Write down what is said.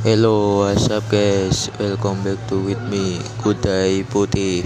Hello, what's up guys? Welcome back to with me, Good Day Putih.